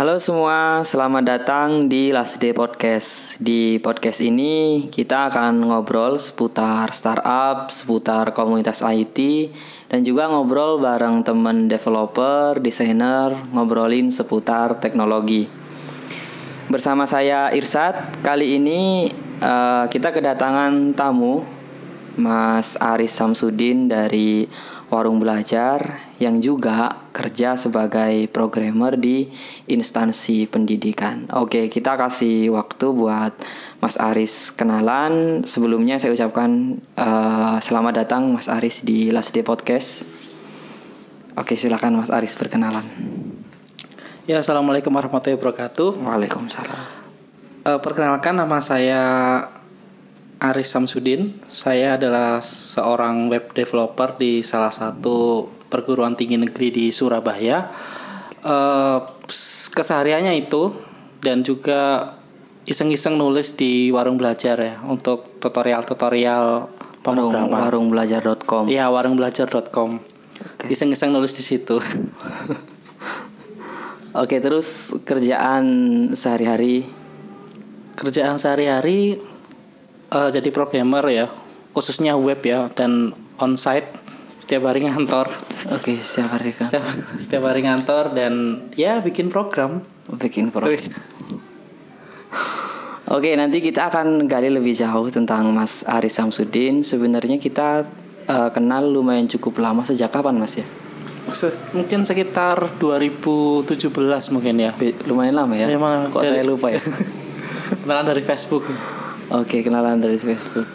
Halo semua, selamat datang di Last Day Podcast. Di podcast ini kita akan ngobrol seputar startup, seputar komunitas IT, dan juga ngobrol bareng teman developer, desainer, ngobrolin seputar teknologi. Bersama saya Irsat, kali ini uh, kita kedatangan tamu Mas Aris Samsudin dari Warung Belajar yang juga kerja sebagai programmer di instansi pendidikan. Oke, kita kasih waktu buat Mas Aris kenalan. Sebelumnya saya ucapkan uh, selamat datang Mas Aris di Last Day Podcast. Oke, silakan Mas Aris berkenalan. Ya, assalamualaikum warahmatullahi wabarakatuh. Waalaikumsalam. Uh, perkenalkan nama saya Aris Samsudin. Saya adalah seorang web developer di salah satu perguruan tinggi negeri di Surabaya. Uh, kesehariannya itu dan juga iseng-iseng nulis di warung belajar ya untuk tutorial-tutorial pemrograman. Warungbelajar.com. Iya, warungbelajar.com. Okay. Iseng-iseng nulis di situ. Oke, terus kerjaan sehari-hari? Kerjaan sehari-hari uh, jadi programmer ya khususnya web ya dan onsite setiap hari ngantor. Oke, okay, setiap hari kan. Setiap, setiap hari ngantor dan ya bikin program. Bikin program. Oke, nanti kita akan gali lebih jauh tentang Mas Aris Samsudin. Sebenarnya kita uh, kenal lumayan cukup lama sejak kapan, Mas ya? Se mungkin sekitar 2017 mungkin ya. Lumayan lama ya. Lumayan, Kok dari, saya lupa ya? kenalan dari Facebook. Oke, kenalan dari Facebook.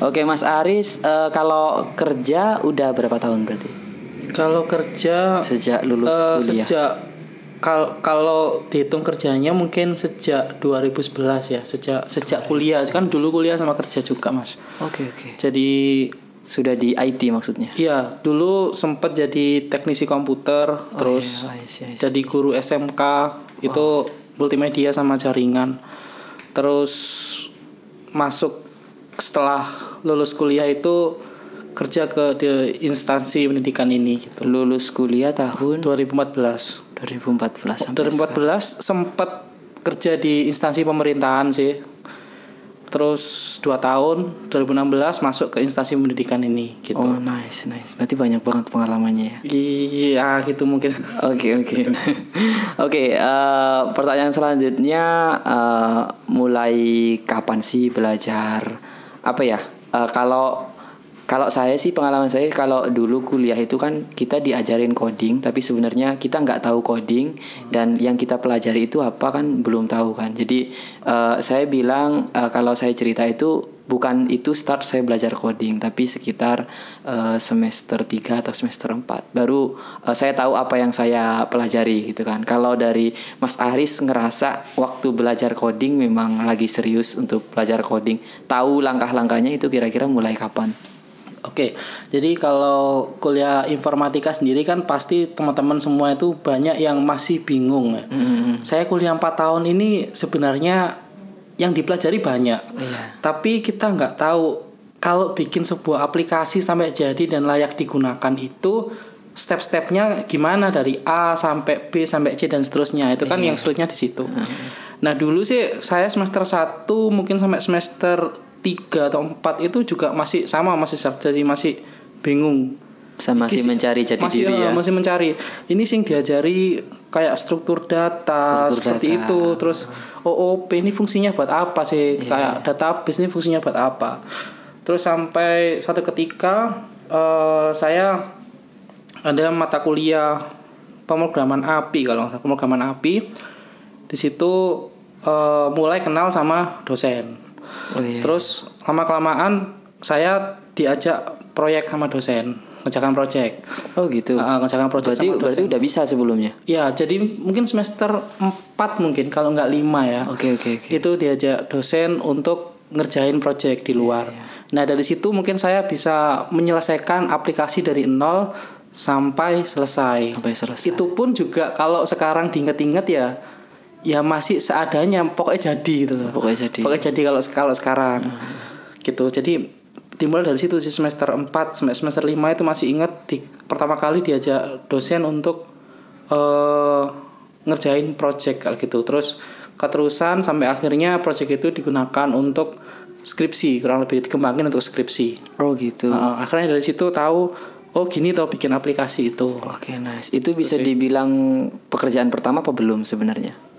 Oke, Mas Aris, uh, kalau kerja udah berapa tahun berarti? Kalau kerja sejak lulus uh, kuliah. Sejak kal kalau dihitung kerjanya mungkin sejak 2011 ya, sejak sejak kuliah. Kan dulu kuliah sama kerja juga, Mas. Oke, oke. Jadi sudah di IT maksudnya? Iya, dulu sempat jadi teknisi komputer, oh, terus iya, iya, iya. jadi guru SMK, itu oh. multimedia sama jaringan. Terus masuk setelah lulus kuliah itu kerja ke di instansi pendidikan ini gitu. Lulus kuliah tahun 2014. 2014 sampai 2014 sempat kerja di instansi pemerintahan sih. Terus 2 tahun 2016 masuk ke instansi pendidikan ini gitu. Oh, nice, nice. Berarti banyak banget pengalamannya ya. Iya, gitu mungkin. Oke, oke. Oke, eh, pertanyaan selanjutnya uh, mulai kapan sih belajar apa ya? Uh, kalau kalau saya sih pengalaman saya kalau dulu kuliah itu kan kita diajarin coding tapi sebenarnya kita nggak tahu coding dan yang kita pelajari itu apa kan belum tahu kan. Jadi uh, saya bilang uh, kalau saya cerita itu bukan itu start saya belajar coding tapi sekitar uh, semester 3 atau semester 4 baru uh, saya tahu apa yang saya pelajari gitu kan. Kalau dari Mas Aris ngerasa waktu belajar coding memang lagi serius untuk belajar coding, tahu langkah-langkahnya itu kira-kira mulai kapan? Oke, jadi kalau kuliah informatika sendiri kan pasti teman-teman semua itu banyak yang masih bingung ya. Mm-hmm. Saya kuliah 4 tahun ini sebenarnya yang dipelajari banyak, yeah. tapi kita nggak tahu kalau bikin sebuah aplikasi sampai jadi dan layak digunakan itu step-stepnya gimana dari A sampai B sampai C dan seterusnya itu kan yeah. yang sulitnya di situ. Mm-hmm. Nah dulu sih saya semester 1 mungkin sampai semester tiga atau empat itu juga masih sama masih jadi masih bingung. Masih mencari jati masih, diri ya. masih mencari. Ini sing diajari kayak struktur data struktur seperti data. itu. Terus OOP ini fungsinya buat apa sih? Yeah. kayak database ini fungsinya buat apa? Terus sampai satu ketika uh, saya ada mata kuliah pemrograman API kalau pemrograman API di situ uh, mulai kenal sama dosen Oh, iya. Terus lama kelamaan saya diajak proyek sama dosen ngerjakan proyek. Oh gitu. Uh, ngerjakan proyek berarti, sama Berarti udah bisa sebelumnya? Ya, jadi mungkin semester 4 mungkin kalau nggak 5 ya. Oke okay, oke okay, okay. Itu diajak dosen untuk ngerjain proyek di luar. Yeah, yeah. Nah, dari situ mungkin saya bisa menyelesaikan aplikasi dari nol sampai selesai. Sampai selesai. Itu pun juga kalau sekarang diinget-inget ya ya masih seadanya pokoknya jadi gitu loh. Pokoknya jadi. Pokoknya jadi kalau kalau sekarang. Hmm. Gitu. Jadi dimulai dari situ sih semester 4 semester 5 itu masih ingat di pertama kali diajak dosen untuk uh, ngerjain project kalau gitu terus keterusan sampai akhirnya project itu digunakan untuk skripsi kurang lebih dikembangin untuk skripsi Oh gitu. Uh, akhirnya dari situ tahu oh gini tau bikin aplikasi itu Oke, nice. Itu bisa sih. dibilang pekerjaan pertama apa belum sebenarnya?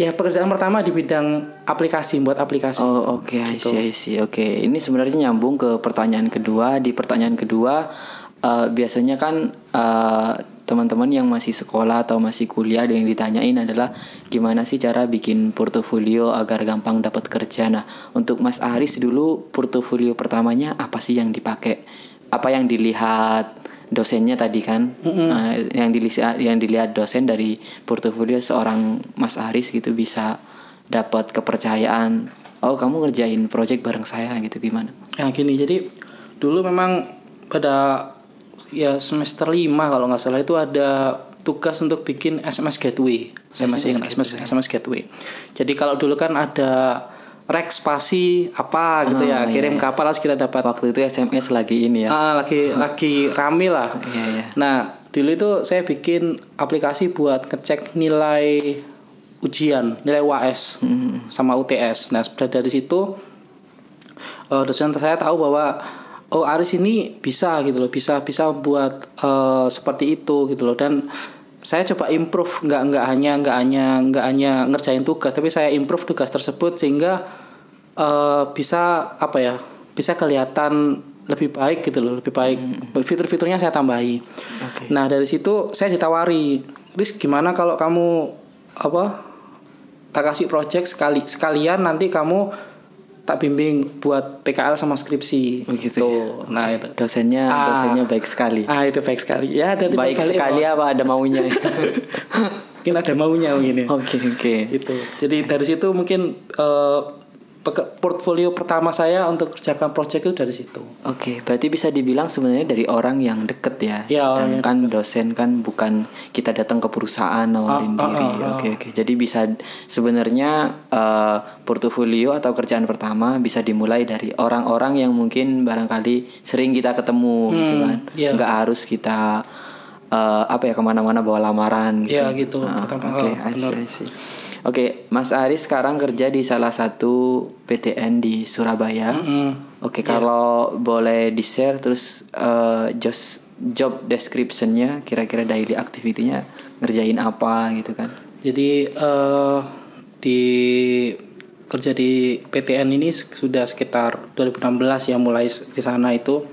Ya pekerjaan pertama di bidang aplikasi buat aplikasi Oh, oke, I Gitu. I see. Oke, ini sebenarnya nyambung ke pertanyaan kedua. Di pertanyaan kedua, eh, biasanya kan eh, teman-teman yang masih sekolah atau masih kuliah yang ditanyain adalah gimana sih cara bikin portofolio agar gampang dapat kerja. Nah, untuk Mas Aris dulu portofolio pertamanya apa sih yang dipakai? Apa yang dilihat dosennya tadi kan? Nah, yang dilihat yang dilihat dosen dari portofolio seorang Mas Aris gitu bisa dapat kepercayaan. Oh, kamu ngerjain project bareng saya gitu gimana? Nah gini, jadi dulu memang pada ya semester 5 kalau nggak salah itu ada tugas untuk bikin SMS gateway. Saya masih ingat SMS, SMS gateway. Jadi kalau dulu kan ada rek spasi apa gitu Ah, ya, iya, kirim iya. kapal harus kita dapat. Waktu itu SMS lagi ini ya. Ah, lagi lagi rame lah. Iya, iya. Nah, dulu itu saya bikin aplikasi buat ngecek nilai ujian, nilai UAS Hmm. sama UTS. Nah, sebenarnya dari situ eh, dosen saya tahu bahwa oh Aris ini bisa gitu loh, bisa bisa buat eh, seperti itu gitu loh dan saya coba improve nggak nggak hanya nggak hanya nggak hanya ngerjain tugas tapi saya improve tugas tersebut sehingga eh, bisa apa ya bisa kelihatan lebih baik gitu loh lebih baik. Fitur-fiturnya saya tambahi. Oke. Nah dari situ saya ditawari, Riz gimana kalau kamu apa tak kasih project sekali sekalian nanti kamu tak bimbing buat PKL sama skripsi. Begitu Tuh. Nah itu. Dosennya Ah. dosennya baik sekali. Ah itu baik sekali. Ya ada baik balik, sekali Bos. apa ada maunya? Mungkin ada maunya begini. Oke oke. Itu. Jadi dari situ mungkin peke- portfolio pertama saya untuk kerjakan project itu dari situ. Oke, berarti bisa dibilang sebenarnya dari orang yang deket ya. Orang Dan yang kan dosen kan bukan kita datang ke perusahaan nawarin Ah, ah, diri. ah, ah. Oke oke. Jadi bisa sebenarnya eh, portofolio atau kerjaan pertama bisa dimulai dari orang-orang yang mungkin barangkali sering kita ketemu gitu Hmm, kan. iya. Nggak harus kita eh, apa ya ke mana-mana bawa lamaran gitu. Iya, gitu. Ah, Oke, I see, benar. I see. Oke, Mas Aris sekarang kerja di salah satu PTN di Surabaya. Mm-mm. Oke, kalau boleh di-share terus eh, just job description-nya kira-kira daily activity-nya ngerjain apa gitu kan. Jadi eh di kerja di PTN ini sudah sekitar 2016 ya mulai di sana itu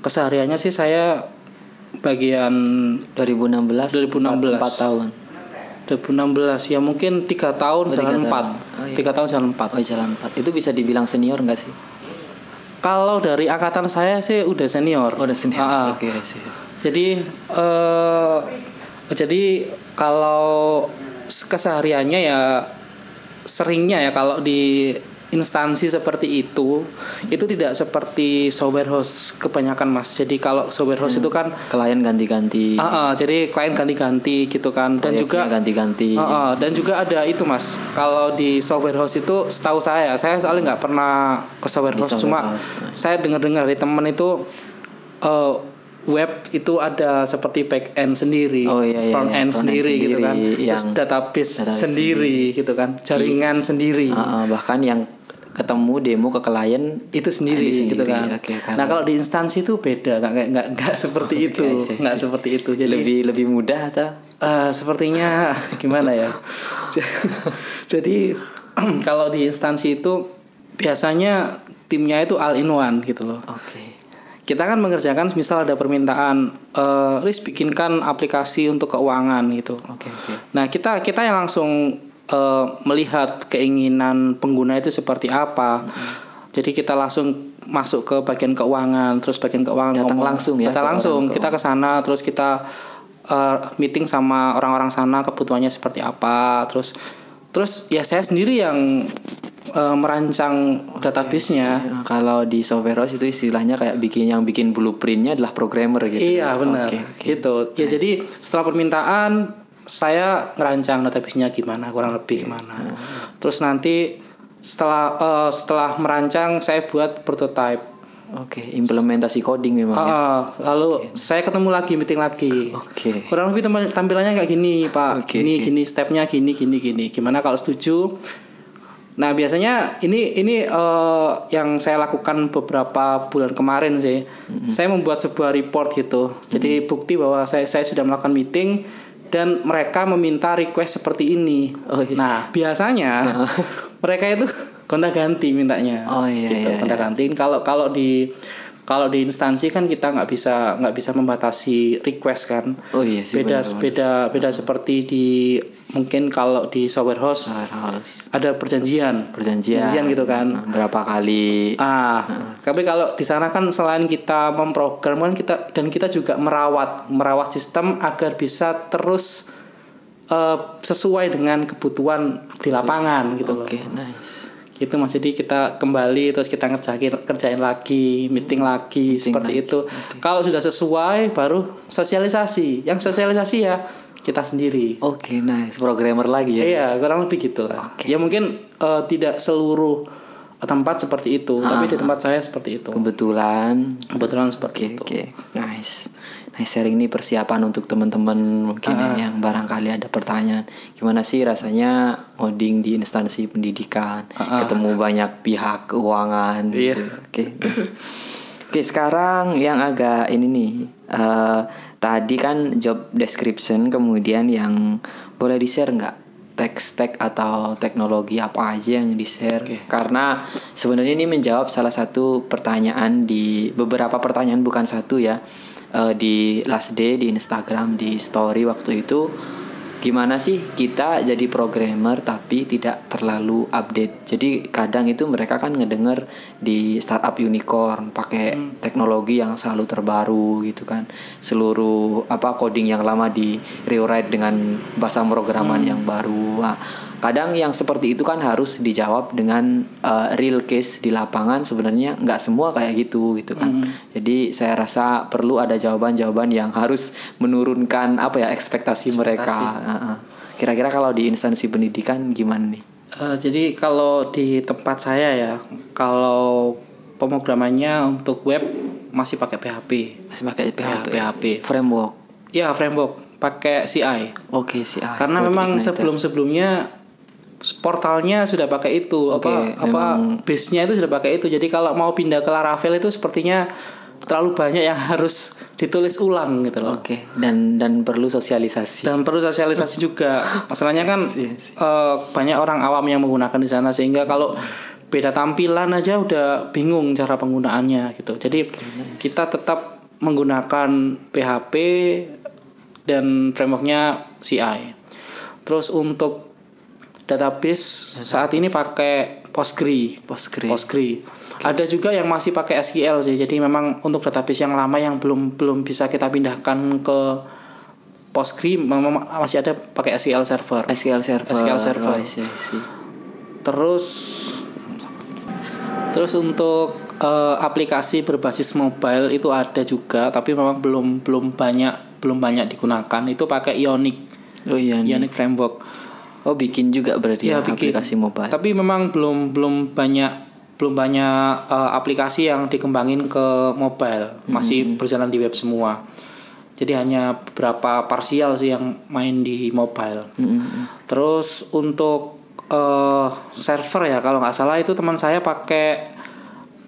kesehariannya sih saya bagian 2016 2016. 4 tahun. 2016 ya mungkin tiga tahun Oh, tiga jalan tahun. empat Oh, iya. tiga tahun jalan empat Oh, jalan 4. Itu bisa dibilang senior nggak sih? kalau dari angkatan saya sih udah senior Oh, udah senior. Ah, ah. Oke, sih. Jadi eh jadi kalau kesehariannya ya seringnya ya kalau di instansi seperti itu itu tidak seperti software house kebanyakan mas. Jadi kalau software house itu kan Klien ganti-ganti. ah, ah, jadi klien ganti-ganti gitu kan dan juga proyeknya ganti-ganti. Ah, ah, dan juga ada itu mas. Kalau di software house itu setahu saya, saya soalnya nggak pernah ke software Di house, software cuma house. saya dengar-dengar dari teman itu eh, web itu ada seperti back end sendiri, Oh, iya, iya, front iya. end Front end sendiri, gitu kan, sendiri, terus yang database, database sendiri, gitu kan, jaringan sendiri. Ah, bahkan yang ketemu demo ke klien itu sendiri, gitu kan. oke, kalau- nah kalau di instansi itu beda, nggak nggak nggak, nggak seperti Oke, itu, see, nggak seperti itu. Jadi lebih lebih mudah atau Eh, sepertinya gimana ya? Jadi kalau di instansi itu biasanya timnya itu all in one gitu loh. Oke. Kita kan mengerjakan misal ada permintaan, eh Riz bikinkan aplikasi untuk keuangan gitu. Oke, oke. Nah kita kita yang langsung eh, melihat keinginan pengguna itu seperti apa. Jadi kita langsung masuk ke bagian keuangan, terus bagian keuangan Datang ngomong- langsung ya Datang langsung, kita ke sana, terus kita eh, meeting sama orang-orang sana kebutuhannya seperti apa, terus terus ya saya sendiri yang eh, merancang database-nya. Ya, kalau di software house itu istilahnya kayak bikin yang bikin blueprintnya adalah programmer gitu. Iya benar, Oke, oke. gitu. Ya jadi setelah permintaan saya ngerancang database-nya gimana, kurang lebih gimana. Terus nanti setelah eh, setelah merancang saya buat prototype. Oke, implementasi coding memang. ya? Ah, lalu saya ketemu lagi meeting lagi. Oke. Kurang lebih tampilannya kayak gini, Pak. Oke, gini oke. gini stepnya gini gini gini. Gimana kalau setuju? Nah, biasanya ini ini eh, yang saya lakukan beberapa bulan kemarin sih. Saya membuat sebuah report gitu. Jadi bukti bahwa saya saya sudah melakukan meeting dan mereka meminta request seperti ini. Oh, iya. Nah, biasanya mereka itu gonta-ganti mintanya. Oh, iya, gitu, iya, gonta-ganti. Kalau kalau di kalau di instansi kan kita nggak bisa nggak bisa membatasi request kan. Oh iya sih. Beda benar-benar. beda beda seperti di mungkin kalau di software host Harus ada perjanjian. perjanjian. Perjanjian gitu kan. Berapa kali? Ah, tapi kalau di sana kan selain kita memprogram kan kita dan kita juga merawat merawat sistem agar bisa terus eh, sesuai dengan kebutuhan di lapangan gitu loh. Oke, nice. Gitu Mas. Jadi kita kembali terus kita ngerjain kerjain lagi, meeting lagi seperti lagi. itu. Kalau sudah sesuai baru sosialisasi. Yang sosialisasi ya kita sendiri. Oke, nice. Programmer lagi ya. Iya, kurang lebih gitu lah. Oke. Ya mungkin eh, tidak seluruh tempat seperti itu, tapi di Ah. tempat saya seperti itu. Kebetulan. Kebetulan seperti Oke, itu. oke. Nice. Nice sharing ini persiapan untuk teman-teman mungkin Ah. ya, yang barangkali ada pertanyaan. Gimana sih rasanya ngoding di instansi pendidikan? Ah. Ketemu banyak pihak keuangan Iya. gitu. Oke. Oke, sekarang yang agak ini nih. eh, tadi kan job description kemudian yang boleh di-share nggak? Tech-tech atau teknologi apa aja yang di-share? Oke. Karena sebenarnya ini menjawab salah satu pertanyaan di beberapa pertanyaan bukan satu ya eh, di last day di Instagram di story waktu itu gimana sih kita jadi programmer tapi tidak terlalu update. Jadi kadang itu mereka kan ngedenger di startup unicorn pakai teknologi yang selalu terbaru gitu kan. Seluruh apa coding yang lama di rewrite dengan bahasa pemrograman yang baru. Nah, kadang yang seperti itu kan harus dijawab dengan uh, real case di lapangan sebenarnya nggak semua kayak gitu gitu kan. Jadi saya rasa perlu ada jawaban-jawaban yang harus menurunkan apa ya ekspektasi mereka. Heeh. Kira-kira kalau di instansi pendidikan gimana nih? Eh, jadi kalau di tempat saya ya, kalau pemrogramannya untuk web masih pakai PHP. Masih pakai PHP. PHP. Framework. Ya framework pakai CI. Oke sih. ah, Karena Code memang sebelum-sebelumnya portalnya sudah pakai itu Oke, apa apa base-nya itu sudah pakai itu. Jadi kalau mau pindah ke Laravel itu sepertinya terlalu banyak yang harus ditulis ulang gitu loh. Oke. Dan dan perlu sosialisasi. Dan perlu sosialisasi juga. Masalahnya kan Iya sih. eh, banyak orang awam yang menggunakan di sana sehingga kalau beda tampilan aja udah bingung cara penggunaannya gitu. Jadi kita tetap menggunakan PHP dan frameworknya CI. Terus untuk database saat ini pakai Postgre. Postgre. Postgre. Ada juga yang masih pakai SQL sih. Jadi memang untuk database yang lama yang belum belum bisa kita pindahkan ke Postgre memang masih ada pakai SQL server. SQL server. SQL server. Oh, I see, I see. Terus terus untuk eh, aplikasi berbasis mobile itu ada juga tapi memang belum belum banyak belum banyak digunakan. Itu pakai Ionic Oh iya. Ionic framework. Oh bikin juga berarti ya, Iya, bikin. aplikasi mobile. Tapi memang belum belum banyak belum banyak eh, aplikasi yang dikembangin ke mobile, masih berjalan di web semua. Jadi hanya beberapa parsial sih yang main di mobile. Mm-mm. Terus untuk eh, server ya kalau nggak salah itu teman saya pakai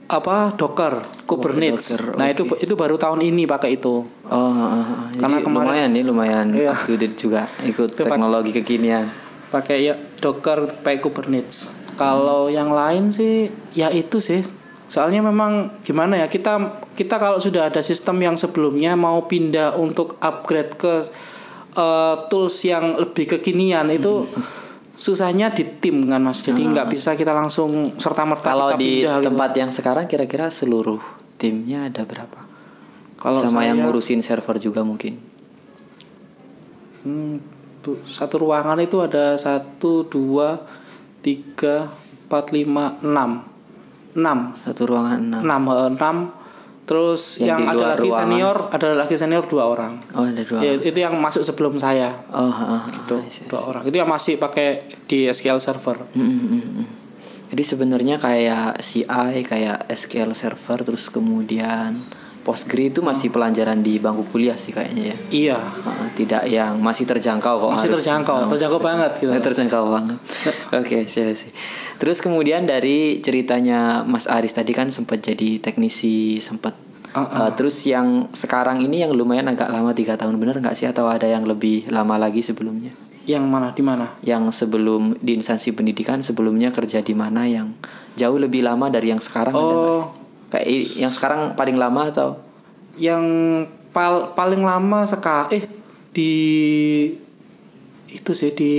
apa Docker, Kubernetes. Docker, nah itu itu baru tahun ini pakai itu. Oh, ah, ah. Karena jadi kemarin- lumayan nih, lumayan Iya. juga ikut teknologi kekinian. Pakai ya Docker, pakai Kubernetes. Kalau yang lain sih ya itu sih. Soalnya memang gimana ya kita kita kalau sudah ada sistem yang sebelumnya mau pindah untuk upgrade ke eh, tools yang lebih kekinian itu susahnya di tim kan mas. Jadi nggak bisa kita langsung serta merta Kalau di pindah gitu. tempat yang sekarang kira-kira seluruh timnya ada berapa? Kalau Sama yang saya- ngurusin server juga mungkin. Hmm, tuh, satu ruangan itu ada satu dua tiga empat lima enam. Enam. Satu ruangan enam. enam eh, enam. Terus Yang yang, ada lagi ruangan. senior ada lagi senior dua orang. Oh ada dua. Ya, itu yang masuk sebelum saya. Oh, tuh I see, I dua orang. Itu yang masih pakai di SQL server. Mm, mm, mm, mm. Jadi sebenarnya kayak CI, kayak SQL Server, terus kemudian Postgre itu masih pelajaran di bangku kuliah sih kayaknya ya. Iya. Uh, tidak yang masih terjangkau kok. Masih harus. terjangkau, Oh, terjangkau banget gitu. terjangkau banget. Oke, sih sih. Terus kemudian dari ceritanya Mas Aris tadi kan sempat jadi teknisi, sempat Uh-uh. uh, terus yang sekarang ini yang lumayan agak lama tiga tahun bener nggak sih atau ada yang lebih lama lagi sebelumnya? Yang mana? Di mana? Yang sebelum di instansi pendidikan sebelumnya kerja di mana yang jauh lebih lama dari yang sekarang ada nggak Oh. sih? Kayak yang sekarang paling lama atau? Yang pal- paling lama sekali eh di itu sih di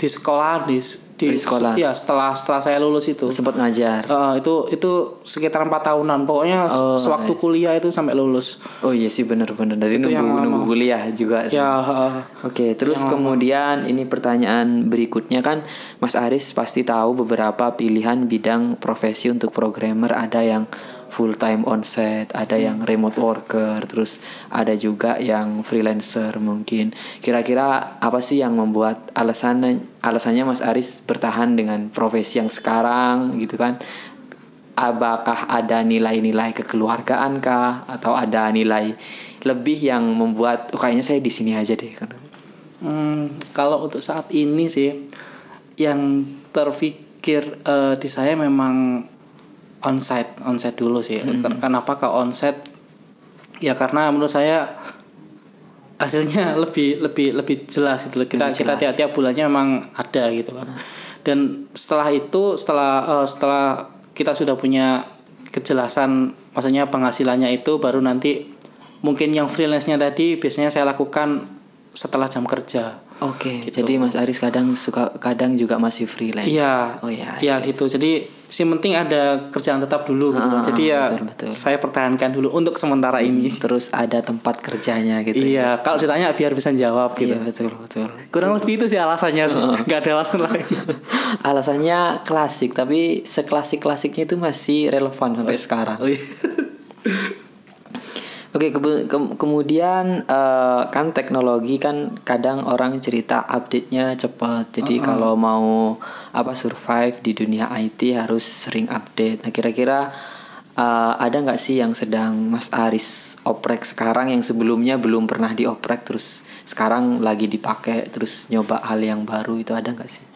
di sekolah di di, Di sekolah. ya setelah setelah saya lulus itu sempat ngajar. Eh, itu itu sekitar empat tahunan pokoknya Oh, sewaktu nice. kuliah itu sampai lulus Oh iya sih bener-bener dari Itu nunggu nunggu kuliah juga. ya eh, Oke, terus Yang lama. kemudian ini pertanyaan berikutnya kan Mas Aris pasti tahu beberapa pilihan bidang profesi untuk programmer ada yang full time onset, ada Hmm. yang remote worker, terus ada juga yang freelancer mungkin. Kira-kira apa sih yang membuat alasannya alasannya Mas Aris bertahan dengan profesi yang sekarang gitu kan? Apakah ada nilai-nilai kekeluargaan kah atau ada nilai lebih yang membuat oh, kayaknya saya di sini aja deh kan. hmm, kalau untuk saat ini sih yang terpikir eh, di saya memang onsite onsite dulu sih Hmm. Ken- kenapa ke onsite ya karena menurut saya hasilnya lebih lebih lebih jelas gitu kita Lebih kita jelas. tiap-tiap bulannya memang ada gitu loh dan setelah itu setelah eh, setelah kita sudah punya kejelasan maksudnya penghasilannya itu baru nanti mungkin yang freelance-nya tadi biasanya saya lakukan setelah jam kerja Oke, Gitu. jadi Mas Aris kadang suka kadang juga masih freelance. Iya, Oh iya. ya iya. gitu. Jadi si penting ada kerjaan tetap dulu gitu. Ah, Jadi ya betul, betul. saya pertahankan dulu untuk sementara ini. Terus ada tempat kerjanya gitu. ya. Iya, kalau ditanya biar bisa jawab gitu. Iya, betul, betul. Kurang lebih itu sih alasannya sih. Nggak ada alasan lain. Alasannya klasik, tapi seklasik-klasiknya itu masih relevan sampai sekarang. Oh, iya. Oke, kebe- ke- kemudian eh, kan teknologi kan kadang orang cerita update-nya cepat. Jadi Uh-uh. kalau mau apa survive di dunia IT harus sering update. Nah, kira-kira eh, ada nggak sih yang sedang Mas Aris oprek sekarang yang sebelumnya belum pernah dioprek terus sekarang lagi dipakai terus nyoba hal yang baru itu ada nggak sih?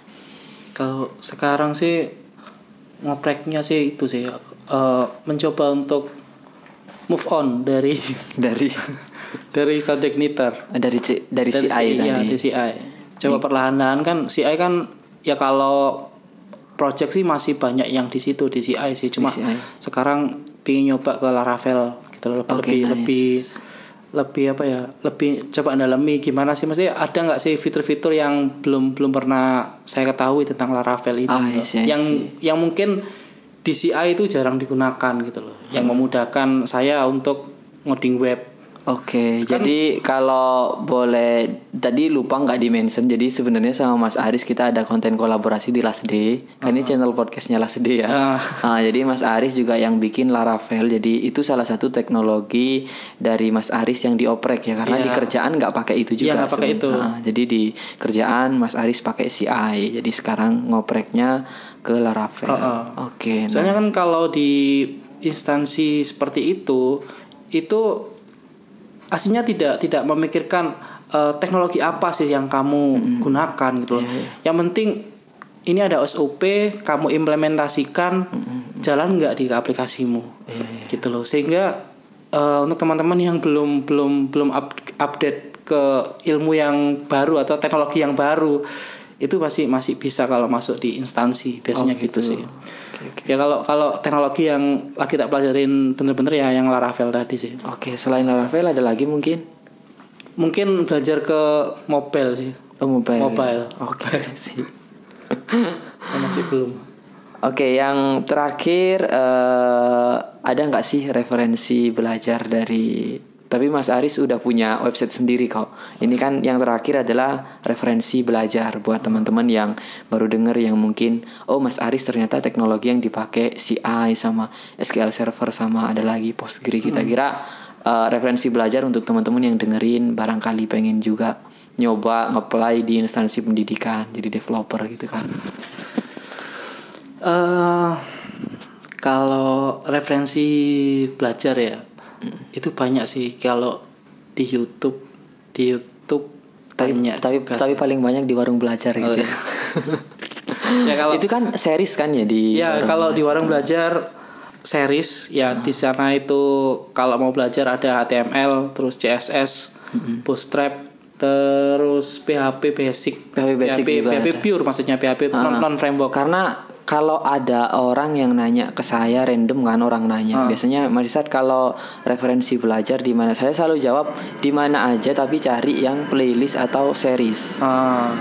Kalau sekarang sih ngopreknya sih itu sih eh, mencoba untuk move on dari Dari dari code igniter. dari C- dari, dari CI CI, ya, tadi. di CI. Coba perlahan-lahan kan CI kan ya kalau project sih masih banyak yang di situ di CI sih cuma sekarang pingin nyoba ke Laravel gitu loh, Oke, lebih nice. lebih lebih apa ya lebih coba dalami gimana sih mesti ada nggak sih fitur-fitur yang belum belum pernah saya ketahui tentang Laravel ini Ah, see, I yang yang mungkin di CI itu jarang digunakan gitu loh yang Hmm. memudahkan saya untuk ngoding web Oke, Kan- jadi kalau boleh tadi lupa nggak di mention. Jadi sebenarnya sama Mas Aris kita ada konten kolaborasi di Last Day. Kan ini channel podcastnya Last Day ya. Ah. Ah, jadi Mas Aris juga yang bikin Laravel. Jadi itu salah satu teknologi dari Mas Aris yang dioprek ya. Karena Iya. di kerjaan nggak pakai itu Iya, juga. nggak pakai itu. Ah, jadi di kerjaan Mas Aris pakai CI. Jadi sekarang ngopreknya ke Laravel. Oh, oh. Oke. nah. Soalnya kan kalau di instansi seperti itu itu aslinya tidak tidak memikirkan eh, teknologi apa sih yang kamu gunakan gitu loh. Iya, iya. Yang penting ini ada SOP, kamu implementasikan jalan nggak di aplikasimu. Iya, iya. Gitu loh. Sehingga eh, untuk teman-teman yang belum belum belum up- update ke ilmu yang baru atau teknologi yang baru itu masih masih bisa kalau masuk di instansi biasanya Oh, gitu, gitu. sih. Oke, oke. Ya kalau kalau teknologi yang lagi tak pelajarin bener-bener ya yang Laravel tadi sih. Oke, selain Laravel ada lagi mungkin? Mungkin belajar ke mobile sih. Oh, mobile. Mobile. Oke sih. Saya masih belum. Oke, yang terakhir eh, ada nggak sih referensi belajar dari? Tapi Mas Aris udah punya website sendiri kok. Ini kan yang terakhir adalah referensi belajar buat teman-teman yang baru denger yang mungkin, oh Mas Aris ternyata teknologi yang dipakai CI sama SQL Server sama ada lagi Postgre. Kita kira eh, referensi belajar untuk teman-teman yang dengerin barangkali pengen juga nyoba nge-apply di instansi pendidikan jadi developer gitu kan. Eh kalau referensi belajar ya itu banyak sih kalau di YouTube di YouTube Tapi banyak tapi tapi sih. paling banyak di warung belajar gitu. Oh, iya. ya kalau itu kan series kan ya di ya warung kalau di belajar. warung belajar series ya di sana itu kalau mau belajar ada HTML terus CSS Bootstrap terus PHP basic PHP basic juga PHP ada. pure maksudnya PHP non, non framework Karena kalau ada orang yang nanya ke saya random kan orang nanya. Ah. Biasanya Marisat kalau referensi belajar di mana saya selalu jawab di mana aja tapi cari yang playlist atau series. Ah,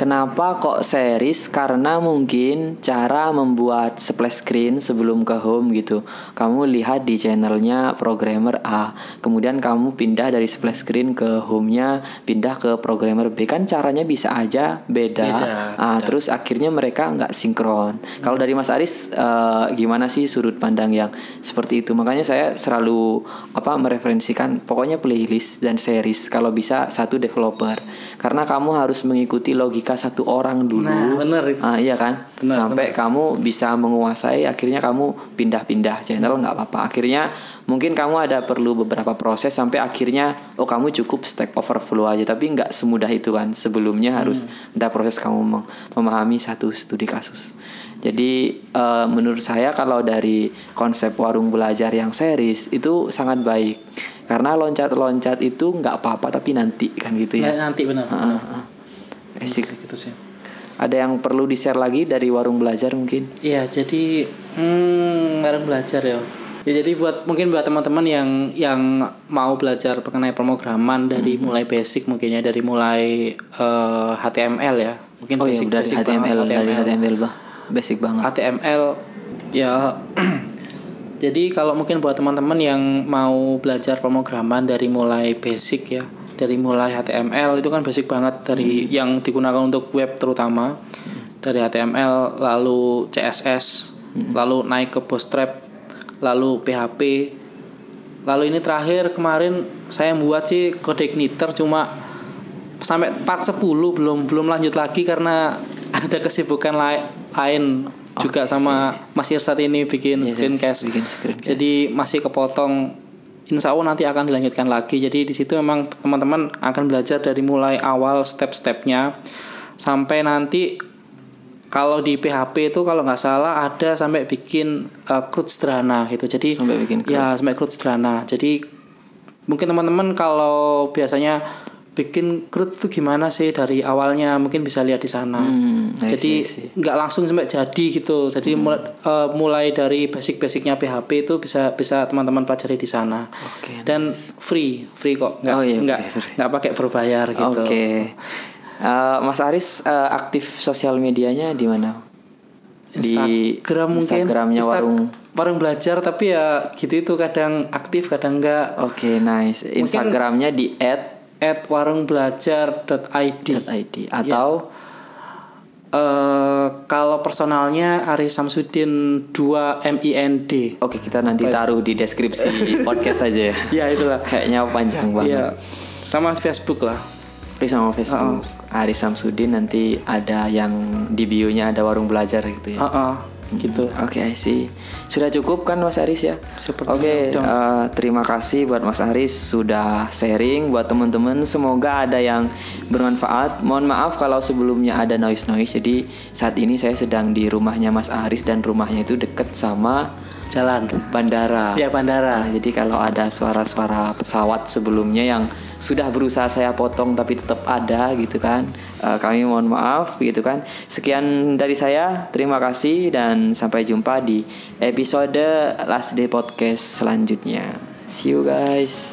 Kenapa kok series? Karena mungkin cara membuat splash screen sebelum ke home gitu. Kamu lihat di channelnya programmer A, kemudian kamu pindah dari splash screen ke home-nya, pindah ke programmer B. Kan caranya bisa aja beda. Beda, Ah, beda. terus akhirnya mereka nggak sinkron. Kalau dari Mas Aris, eh, gimana sih sudut pandang yang seperti itu? Makanya saya selalu apa mereferensikan pokoknya playlist dan series. Kalau bisa satu developer, karena kamu harus mengikuti logika satu orang dulu. Nah, bener itu. Ah, iya kan? Benar, Sampai kamu bisa menguasai, akhirnya kamu pindah-pindah channel nggak apa-apa. Akhirnya mungkin kamu ada perlu beberapa proses sampai akhirnya oh kamu cukup Stack Overflow aja, tapi nggak semudah itu kan. Sebelumnya harus ada proses kamu mem- memahami satu studi kasus. Jadi eh, menurut saya kalau dari konsep warung belajar yang series itu sangat baik karena loncat-loncat itu nggak apa-apa tapi nanti kan gitu ya. nah, nanti benar Ah, ah, ah. Asik. gitu sih Ada yang perlu di share lagi dari warung belajar mungkin? Iya, jadi hmm, bareng belajar ya. Ya jadi buat mungkin buat teman-teman yang yang mau belajar mengenai pemrograman dari Hmm. mulai basic mungkin ya dari mulai eh, HTML ya. Mungkin Oh iya basic dari basic HTML, banget, dari HTML bah basic banget. HTML ya jadi kalau mungkin buat teman-teman yang mau belajar pemrograman dari mulai basic ya dari mulai HTML itu kan basic banget dari yang digunakan untuk web terutama dari HTML lalu CSS lalu naik ke Bootstrap lalu PHP lalu ini terakhir kemarin saya buat sih kode igniter cuma sampai part 10 belum belum lanjut lagi karena ada kesibukan lai- lain juga sama Mas Irsat ini bikin Yes, screencast. bikin screencast. Jadi masih kepotong. Insya Allah nanti akan dilanjutkan lagi. Jadi di situ memang teman-teman akan belajar dari mulai awal step-stepnya sampai nanti kalau di PHP itu kalau nggak salah ada sampai bikin uh, CRUD sederhana gitu. Jadi Sampai bikin CRUD. ya sampai CRUD sederhana. Jadi mungkin teman-teman kalau biasanya bikin CRUD itu gimana sih dari awalnya mungkin bisa lihat di sana. Hmm, Jadi nggak langsung sampai jadi gitu. Jadi Hmm. mulai, eh, mulai dari basic-basicnya PHP itu bisa bisa teman-teman pelajari di sana. Oke. Dan free, free kok. Nggak Oh iya, nggak free. nggak pakai berbayar gitu. Oke. Eh, Mas Aris eh, aktif sosial medianya di mana? Di Instagram mungkin Instagramnya Insta- warung. warung belajar tapi ya gitu itu kadang aktif kadang enggak Oke, nice. Instagramnya di at warungbelajar.id @id atau Eh, kalau personalnya Ari Samsudin 2 MIND Oke, kita nanti taruh di deskripsi podcast aja ya. ya itulah. Kayaknya panjang banget. ya sama Facebook lah. Tapi sama Facebook. Aris Samsudin nanti ada yang di bio-nya ada warung belajar gitu ya. Heeh, gitu. Oke, I see. Sudah cukup kan Mas Aris ya? Oke, udah, Mas. eh, terima kasih buat Mas Aris sudah sharing buat teman-teman. Semoga ada yang bermanfaat. Mohon maaf kalau sebelumnya ada noise-noise. Jadi saat ini saya sedang di rumahnya Mas Aris dan rumahnya itu deket sama jalan bandara. ya bandara Nah, jadi kalau ada suara-suara pesawat sebelumnya yang sudah berusaha saya potong tapi tetap ada gitu kan, eh, kami mohon maaf gitu kan. Sekian dari saya, terima kasih dan sampai jumpa di episode Last Day Podcast selanjutnya. See you guys.